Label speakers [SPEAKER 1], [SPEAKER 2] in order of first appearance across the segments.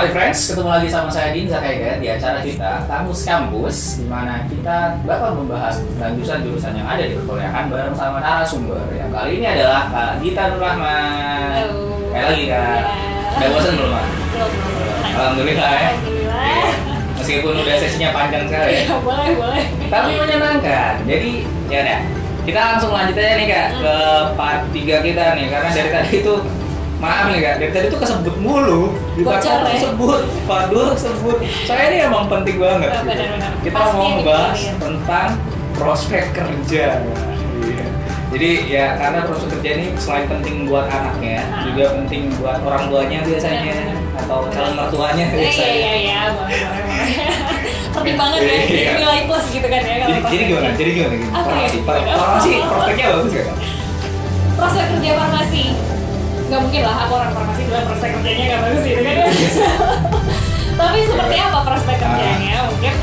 [SPEAKER 1] My friends, ketemu lagi sama saya Din Zakaiga di acara kita Kamus Kampus di mana kita bakal membahas jurusan-jurusan yang ada di perkuliahan bareng sama narasumber yang kali ini adalah Kak Gita Nur Rahman
[SPEAKER 2] Halo.
[SPEAKER 1] Kayak lagi Kak
[SPEAKER 2] Ya.
[SPEAKER 1] Udah bosan belum Kak?
[SPEAKER 2] Belum.
[SPEAKER 1] Alhamdulillah ya
[SPEAKER 2] Alhamdulillah.
[SPEAKER 1] Meskipun udah sesinya panjang sekali ya
[SPEAKER 2] Ya, boleh, boleh.
[SPEAKER 1] Tapi menyenangkan, jadi ya udah kita langsung lanjut aja nih Kak ke part 3 kita nih Karena dari tadi itu Maaf nih kak, dari tadi tuh kesebut mulu Di
[SPEAKER 2] Bocor, ya?
[SPEAKER 1] sebut, part 2 sebut Saya ini emang penting banget
[SPEAKER 2] Oh,
[SPEAKER 1] gitu. Kita
[SPEAKER 2] Pasti
[SPEAKER 1] mau ngebahas
[SPEAKER 2] dipikirin.
[SPEAKER 1] tentang prospek kerja Iya. Jadi ya karena prospek kerja ini selain penting buat anaknya
[SPEAKER 2] Ah.
[SPEAKER 1] Juga penting buat orang tuanya biasanya. Atau calon mertuanya
[SPEAKER 2] Eh, Iya,
[SPEAKER 1] biasanya
[SPEAKER 2] iya, iya, boleh, boleh. Pertimbangan ya,
[SPEAKER 1] Iya.
[SPEAKER 2] nilai plus gitu kan ya.
[SPEAKER 1] jadi, jadi gimana? Jadi gimana? Gitu?
[SPEAKER 2] Ya?
[SPEAKER 1] Farmasi, farmasi prospeknya bagus gak?
[SPEAKER 2] Prospek kerja farmasi. Nggak mungkin lah, aku orang farmasi bilang prospek kerjanya nggak bagus gitu kan. Tapi seperti apa prospek
[SPEAKER 1] Ah.
[SPEAKER 2] kerjanya? Mungkin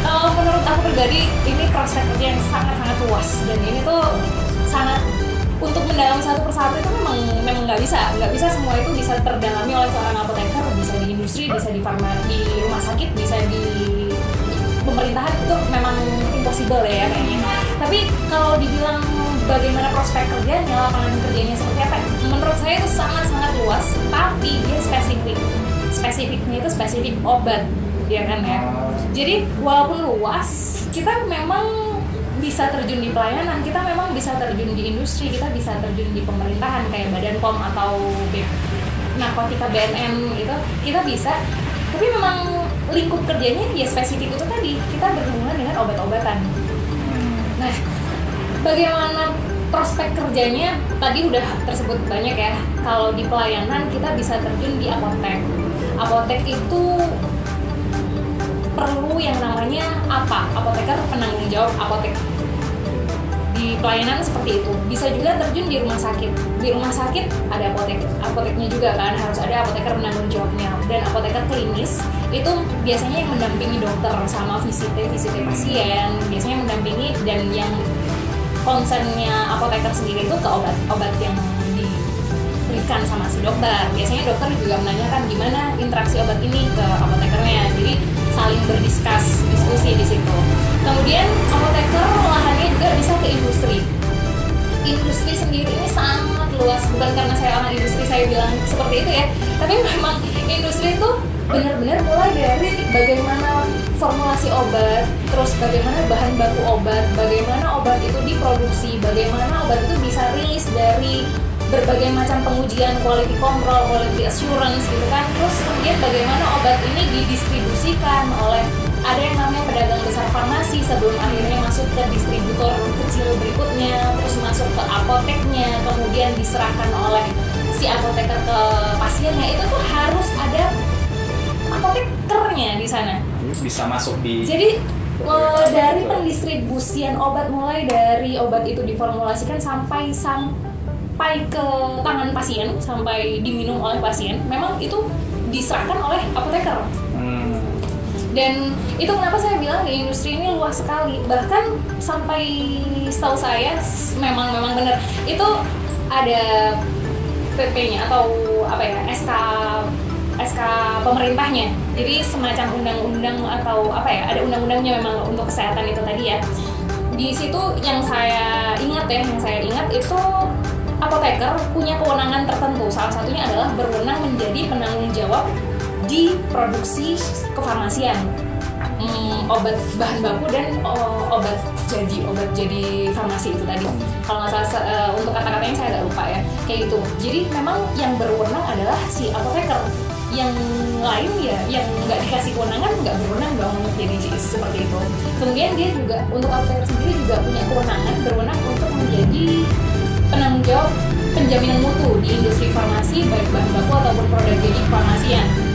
[SPEAKER 2] eh, menurut aku pribadi ini prospek kerja yang sangat-sangat luas dan ini tuh sangat untuk mendalami satu persatu itu memang memang nggak bisa nggak bisa semua itu bisa terdalami oleh seorang apoteker bisa di industri bisa di farma di rumah sakit bisa di pemerintahan itu memang impossible ya kayaknya tapi kalau dibilang bagaimana prospek kerjanya lapangan kerjanya seperti apa. Menurut saya itu sangat sangat luas tapi dia spesifik. Spesifiknya itu spesifik obat ya kan ya. Jadi walaupun luas kita memang bisa terjun di pelayanan kita memang bisa terjun di industri kita bisa terjun di pemerintahan kayak badan pom atau B- narkotika BNN gitu kita bisa. Tapi memang lingkup kerjanya ya spesifik itu tadi kita berhubungan dengan obat-obatan. Nah bagaimana prospek kerjanya? Tadi udah tersebut banyak ya. Kalau di pelayanan kita bisa terjun di apotek. Apotek itu perlu yang namanya apa? Apoteker penanggung jawab apotek. Di pelayanan seperti itu. Bisa juga terjun di rumah sakit. Di rumah sakit ada apotek. Apoteknya juga kan harus ada apoteker penanggung jawabnya. Dan apoteker klinis itu biasanya yang mendampingi dokter sama visite visite pasien. Biasanya mendampingi dan yang concernnya apoteker sendiri itu ke obat-obat yang diberikan sama si dokter. Biasanya dokter juga menanyakan gimana interaksi obat ini ke apotekernya. Jadi saling berdiskus diskusi di situ. Kemudian apoteker lahannya juga bisa ke industri. Industri sendiri ini sangat luas bukan karena saya orang industri saya bilang seperti itu ya. Tapi memang industri itu benar-benar mulai dari bagaimana formulasi obat terus bagaimana bahan baku obat bagaimana obat itu diproduksi bagaimana obat itu bisa rilis dari berbagai macam pengujian quality control, quality assurance gitu kan. Terus kemudian bagaimana obat ini didistribusikan oleh ada yang namanya farmasi sebelum akhirnya masuk ke distributor kecil berikutnya terus masuk ke apoteknya kemudian diserahkan oleh si apoteker ke pasiennya itu tuh harus ada apotekernya di sana.
[SPEAKER 1] Bisa masuk di
[SPEAKER 2] jadi eh, dari pendistribusian obat mulai dari obat itu diformulasikan sampai sampai ke tangan pasien sampai diminum oleh pasien memang itu diserahkan oleh apoteker. Dan itu kenapa saya bilang di industri ini luas sekali. Bahkan sampai setahu saya memang memang benar. Itu ada PP-nya atau apa ya SK SK pemerintahnya. Jadi semacam undang-undang atau apa ya ada undang-undangnya memang untuk kesehatan itu tadi ya. Di situ yang saya ingat ya yang saya ingat itu apoteker punya kewenangan tertentu. Salah satunya adalah berwenang menjadi penanggung jawab di produksi kefarmasian. Hmm, obat bahan baku dan oh, obat jadi obat jadi farmasi itu tadi. Kalau nggak salah eh, untuk kata-katanya saya agak lupa ya. Kayak gitu. Jadi memang yang berwenang adalah si apoteker. Yang lain ya yang nggak dikasih kewenangan nggak berwenang dong untuk jadi seperti itu. Kemudian dia juga untuk apoteker sendiri juga punya kewenangan berwenang untuk menjadi penanggung jawab penjaminan mutu di industri farmasi baik bahan baku ataupun produk jadi farmasian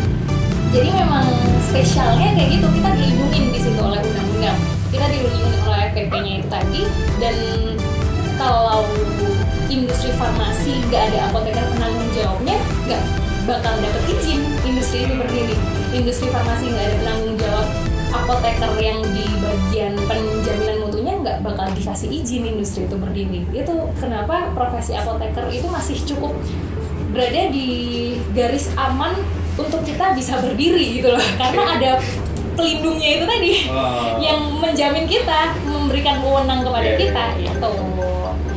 [SPEAKER 2] jadi memang spesialnya kayak gitu kita dilindungi di situ oleh undang-undang. Kita dilindungi oleh PP-nya itu tadi dan kalau industri farmasi nggak ada apoteker penanggung jawabnya nggak bakal dapet izin industri itu berdiri. Industri farmasi nggak ada penanggung jawab apoteker yang di bagian penjaminan mutunya nggak bakal dikasih izin industri itu berdiri. Itu kenapa profesi apoteker itu masih cukup berada di garis aman untuk kita bisa berdiri gitu loh karena ada pelindungnya itu tadi
[SPEAKER 1] Oh.
[SPEAKER 2] yang menjamin kita memberikan wewenang kepada
[SPEAKER 1] Iya,
[SPEAKER 2] kita
[SPEAKER 1] iya.
[SPEAKER 2] gitu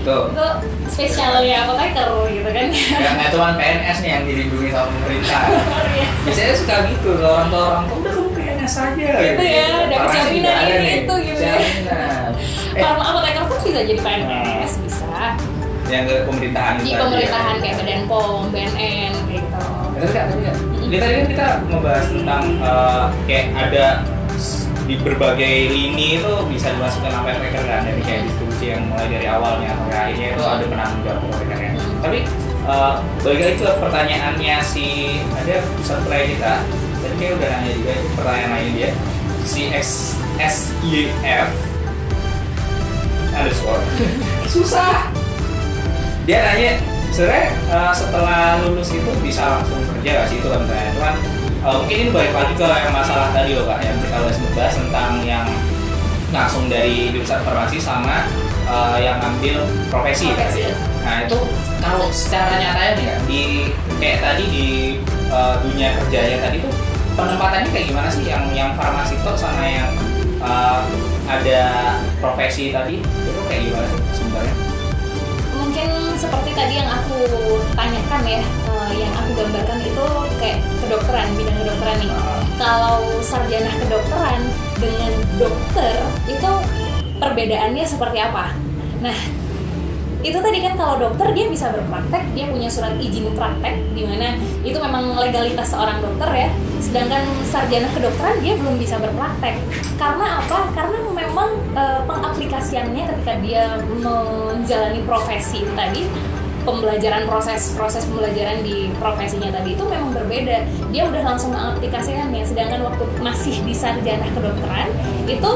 [SPEAKER 1] Tuh.
[SPEAKER 2] itu spesialnya apoteker gitu kan
[SPEAKER 1] Ya, nggak cuma PNS nih yang dilindungi sama pemerintah.
[SPEAKER 2] Iya.
[SPEAKER 1] Biasanya suka gitu kalau orang tua orang tua udah kamu PNS aja.
[SPEAKER 2] Gitu ya, dapat
[SPEAKER 1] Farmasi
[SPEAKER 2] jaminan ini
[SPEAKER 1] nih,
[SPEAKER 2] itu gitu ya.
[SPEAKER 1] Jaminan. Eh,
[SPEAKER 2] Farma apoteker pun bisa jadi PNS bisa
[SPEAKER 1] yang ke pemerintahan
[SPEAKER 2] di
[SPEAKER 1] itu aja.
[SPEAKER 2] pemerintahan kayak Badan POM, BNN kayak gitu.
[SPEAKER 1] Tapi kan, tapi kan. Ini tadi kan kita membahas tentang eh, kayak ada s- di berbagai lini itu bisa dimasukkan sampai tracker kan dari kayak distribusi yang mulai dari awalnya sampai akhirnya itu ada penanggung jawab tracker ya. Tapi eh, balik lagi ke pertanyaannya si ada pusat kita tadi kayak udah nanya juga itu pertanyaan lain dia si X SYF underscore susah dia nanya sebenarnya eh, setelah lulus itu bisa langsung kerja gak sih itu kan cuman eh, mungkin ini balik lagi ke yang masalah tadi loh kak yang kita udah bahas tentang yang langsung dari jurusan farmasi sama eh, yang ngambil profesi,
[SPEAKER 2] Profesi.
[SPEAKER 1] tadi. nah itu kalau secara nyatanya nih Kak, di kayak tadi di eh, dunia kerjanya tadi tuh penempatannya kayak gimana sih yang yang farmasi tuh sama yang eh, ada profesi tadi itu kayak gimana sih sebenarnya?
[SPEAKER 2] Seperti tadi yang aku tanyakan ya, eh, yang aku gambarkan itu kayak kedokteran, bidang kedokteran nih. Kalau sarjana kedokteran dengan dokter itu perbedaannya seperti apa? Nah, itu tadi kan kalau dokter dia bisa berpraktek, dia punya surat izin praktek di mana itu memang legalitas seorang dokter ya. Sedangkan sarjana kedokteran dia belum bisa berpraktek. Karena apa? Karena memang eh, pengaplikasiannya ketika dia menjalani profesi tadi pembelajaran proses proses pembelajaran di profesinya tadi itu memang berbeda dia udah langsung mengaplikasikannya sedangkan waktu masih di sarjana kedokteran itu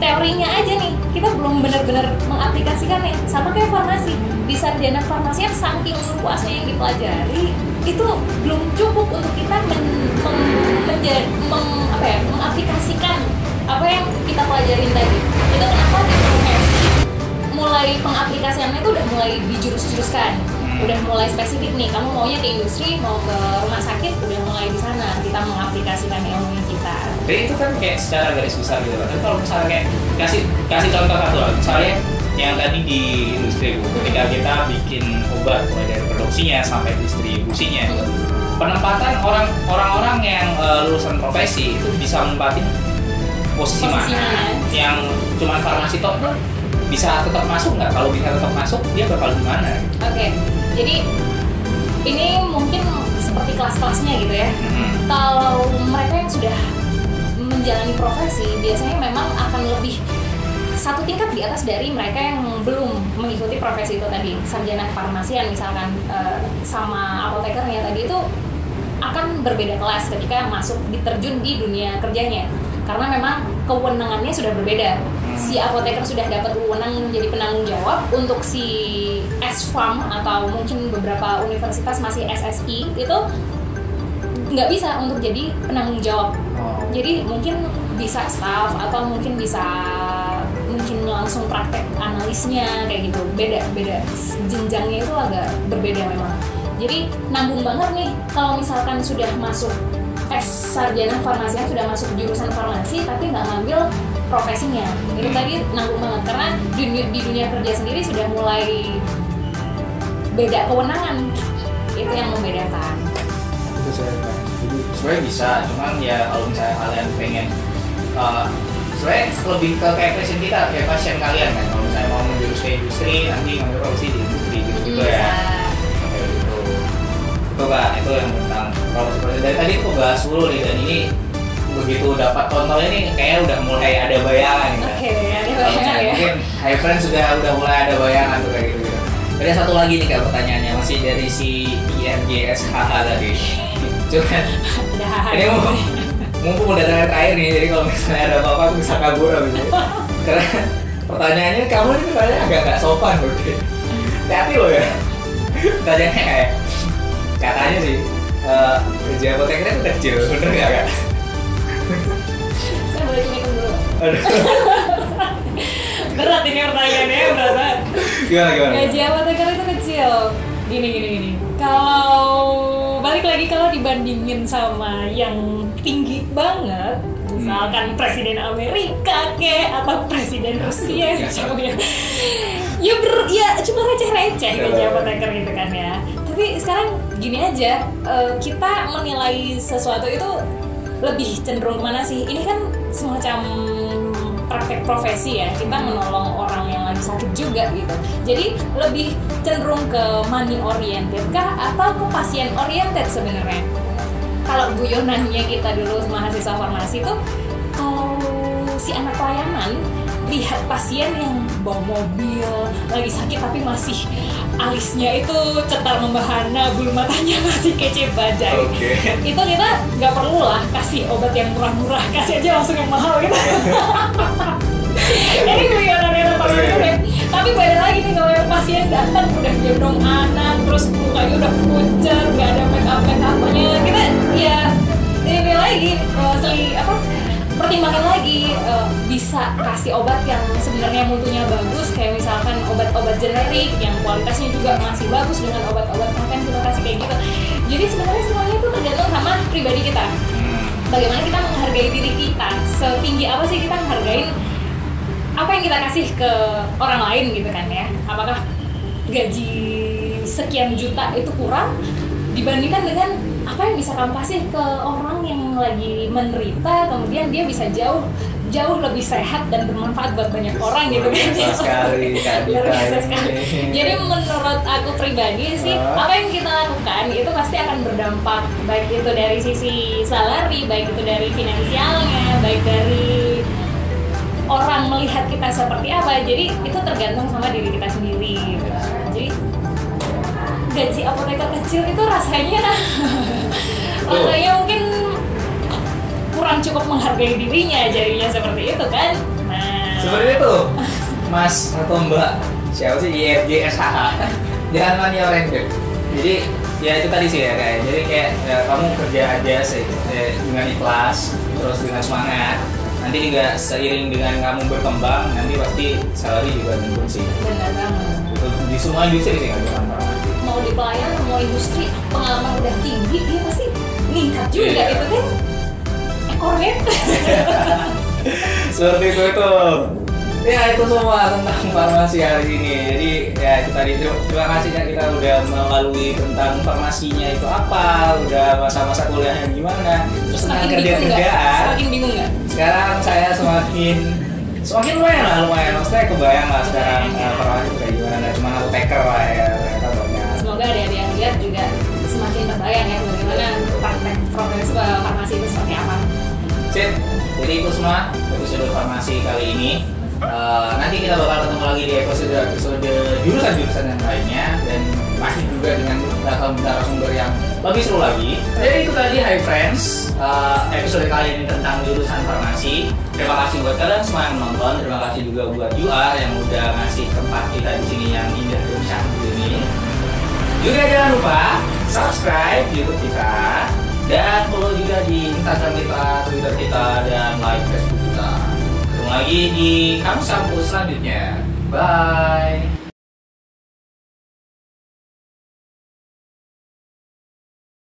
[SPEAKER 2] teorinya aja nih kita belum benar-benar mengaplikasikannya sama kayak farmasi di sarjana farmasi yang saking luasnya yang dipelajari itu belum cukup untuk kita men, menja- meng- apa ya, mengaplikasikan apa yang kita pelajarin tadi itu kenapa di profesi mulai pengaplikasiannya itu udah mulai dijurus-juruskan
[SPEAKER 1] Hmm.
[SPEAKER 2] udah mulai spesifik nih kamu maunya ke industri mau ke rumah sakit udah mulai di sana kita mengaplikasikan ilmu kita
[SPEAKER 1] Jadi itu kan kayak secara garis besar gitu kan. Tapi kalau misalnya kayak kasih kasih contoh satu lah. Misalnya yang tadi di industri Bu, ketika kita bikin obat mulai dari produksinya sampai distribusinya, penempatan orang orang-orang yang eh, lulusan profesi itu bisa menempatin posisi,
[SPEAKER 2] Posisi
[SPEAKER 1] mana? Yang cuma farmasi top tuh bisa tetap masuk nggak? Kalau bisa tetap masuk, dia bakal gimana?
[SPEAKER 2] oke jadi ini mungkin seperti kelas-kelasnya gitu ya
[SPEAKER 1] Hmm.
[SPEAKER 2] kalau mereka yang sudah menjalani profesi biasanya memang akan lebih satu tingkat di atas dari mereka yang belum mengikuti profesi itu tadi. Sarjana farmasian misalkan eh, sama apotekernya tadi itu akan berbeda kelas ketika masuk diterjun di dunia kerjanya. Karena memang kewenangannya sudah berbeda. Si apoteker sudah dapat wewenang menjadi penanggung jawab untuk si S-Farm atau mungkin beberapa universitas masih SSI itu nggak bisa untuk jadi penanggung jawab.
[SPEAKER 1] Oh.
[SPEAKER 2] jadi mungkin bisa staff atau mungkin bisa mungkin langsung praktek analisnya kayak gitu. Beda beda. Jenjangnya itu agak berbeda memang. Jadi nanggung banget nih kalau misalkan sudah masuk S sarjana farmasi sudah masuk jurusan farmasi tapi nggak ngambil profesinya. Itu tadi nanggung banget karena di, di dunia kerja sendiri sudah mulai beda kewenangan. Itu yang membedakan.
[SPEAKER 1] Itu saya jadi sebenarnya bisa cuman ya kalau misalnya kalian pengen uh, sebenarnya lebih ke kayak passion kita kayak passion kalian kan kalau misalnya mau menjurus ke industri nanti ngambil profesi di industri gitu gitu
[SPEAKER 2] Bisa.
[SPEAKER 1] ya kayak gitu itu kak itu yang tentang profesi dari tadi aku bahas dulu nih dan ini begitu dapat contohnya nih kayaknya udah mulai ada bayangan Kak.
[SPEAKER 2] oke ada
[SPEAKER 1] Kalau
[SPEAKER 2] bayangan ya
[SPEAKER 1] mungkin High Friends sudah udah mulai ada bayangan tuh kayak gitu, gitu. Ada satu lagi nih kak pertanyaannya masih dari si INGSHH tadi. Cuman ini mumpung, mumpung udah terakhir terakhir nih, jadi kalau misalnya ada apa-apa aku bisa kabur abis itu. Karena pertanyaannya kamu ini kayaknya agak nggak sopan loh. Hati-hati loh ya. Pertanyaannya kayak katanya sih eh gaji apoteker itu kecil, bener nggak kak?
[SPEAKER 2] saya boleh hitung dulu berat ini pertanyaannya berat banget
[SPEAKER 1] gimana gimana?
[SPEAKER 2] gaji apoteker itu kecil gini gini gini kalau balik lagi kalau dibandingin sama yang tinggi banget misalkan presiden Amerika ke atau presiden Rusia
[SPEAKER 1] Ya.
[SPEAKER 2] misalnya ya. Ber ya cuma receh-receh
[SPEAKER 1] Ya.
[SPEAKER 2] gaji apoteker gitu kan ya. Tapi sekarang gini aja eh, kita menilai sesuatu itu lebih cenderung ke mana sih? Ini kan semacam praktek profesi ya kita menolong orang yang sakit juga gitu. Jadi lebih cenderung ke money oriented kah atau ke pasien oriented sebenarnya? Kalau guyonannya kita dulu mahasiswa farmasi itu kalau si anak pelayanan lihat pasien yang bawa mobil lagi sakit tapi masih alisnya itu cetar membahana bulu matanya masih kece bajai
[SPEAKER 1] Oke.
[SPEAKER 2] itu kita nggak perlu lah kasih obat yang murah-murah kasih aja langsung yang mahal gitu ini yang paling unik tapi beda lagi nih kalau yang pasien datang udah gendong anak terus mukanya udah pucat nggak ada make up make upnya kita ya ini lagi eh, seli apa pertimbangkan lagi eh, bisa kasih obat yang sebenarnya mutunya bagus kayak misalkan obat-obat generik yang kualitasnya juga masih bagus dengan obat-obat makan kita kasih kayak gitu. Jadi sebenarnya semuanya itu tergantung sama pribadi kita.
[SPEAKER 1] Hmm.
[SPEAKER 2] bagaimana kita menghargai diri kita? Setinggi apa sih kita menghargai apa yang kita kasih ke orang lain gitu kan ya apakah gaji sekian juta itu kurang dibandingkan dengan apa yang bisa kamu kasih ke orang yang lagi menderita kemudian dia bisa jauh jauh lebih sehat dan bermanfaat buat banyak orang gitu kan
[SPEAKER 1] sekali
[SPEAKER 2] biasa. Jadi menurut aku pribadi sih
[SPEAKER 1] Ah.
[SPEAKER 2] apa yang kita lakukan itu pasti akan berdampak baik itu dari sisi salary, baik itu dari finansialnya, baik dari orang melihat kita seperti apa. Jadi itu tergantung sama diri kita sendiri. gitu. Jadi gaji apoteker kecil itu rasanya rasanya mungkin kurang cukup menghargai dirinya jadinya seperti itu kan. Nah,
[SPEAKER 1] Seperti itu, Mas atau Mbak siapa sih IFJ SHH jangan money oriented. Jadi ya itu tadi sih ya kayak jadi kayak ya, kamu kerja aja se- eh, dengan ikhlas terus dengan semangat nanti juga seiring dengan kamu berkembang nanti pasti salary juga menurun sih
[SPEAKER 2] benar banget.
[SPEAKER 1] di semua industri sih nggak cuma farmasi.
[SPEAKER 2] mau di pelayanan mau industri pengalaman udah tinggi dia pasti meningkat juga
[SPEAKER 1] Iya.
[SPEAKER 2] itu kan ekornya
[SPEAKER 1] seperti itu itu ya itu semua tentang farmasi hari ini. Jadi ya itu tadi. Terima kasih ya kita udah melalui tentang farmasinya itu apa udah masa-masa kuliahnya gimana terus tentang kerja kerjaan
[SPEAKER 2] semakin bingung nggak?
[SPEAKER 1] Sekarang saya semakin semakin lumayan lah lumayan. Maksudnya kebayang lah sekarang uh, farmasi itu kayak gimana. Cuma aku taker lah ya ternyata banyak.
[SPEAKER 2] Semoga ada yang lihat juga semakin terbayang ya bagaimana praktek profesi eh, farmasi itu seperti apa.
[SPEAKER 1] Sip. Jadi itu semua episode farmasi kali ini. Eh, nanti kita bakal ketemu lagi di episode episode jurusan-jurusan yang lainnya dan pasti juga dengan narasumber yang lebih seru lagi. Jadi itu tadi Hi Friends eh, episode kali ini tentang jurusan farmasi. Terima kasih buat kalian semua yang menonton. Terima kasih juga buat UR yang udah ngasih tempat kita di sini yang indah dan cantik ini. Juga jangan lupa subscribe YouTube kita dan follow juga di Instagram kita, Twitter kita, dan like Facebook lagi di kampus selanjutnya. Bye.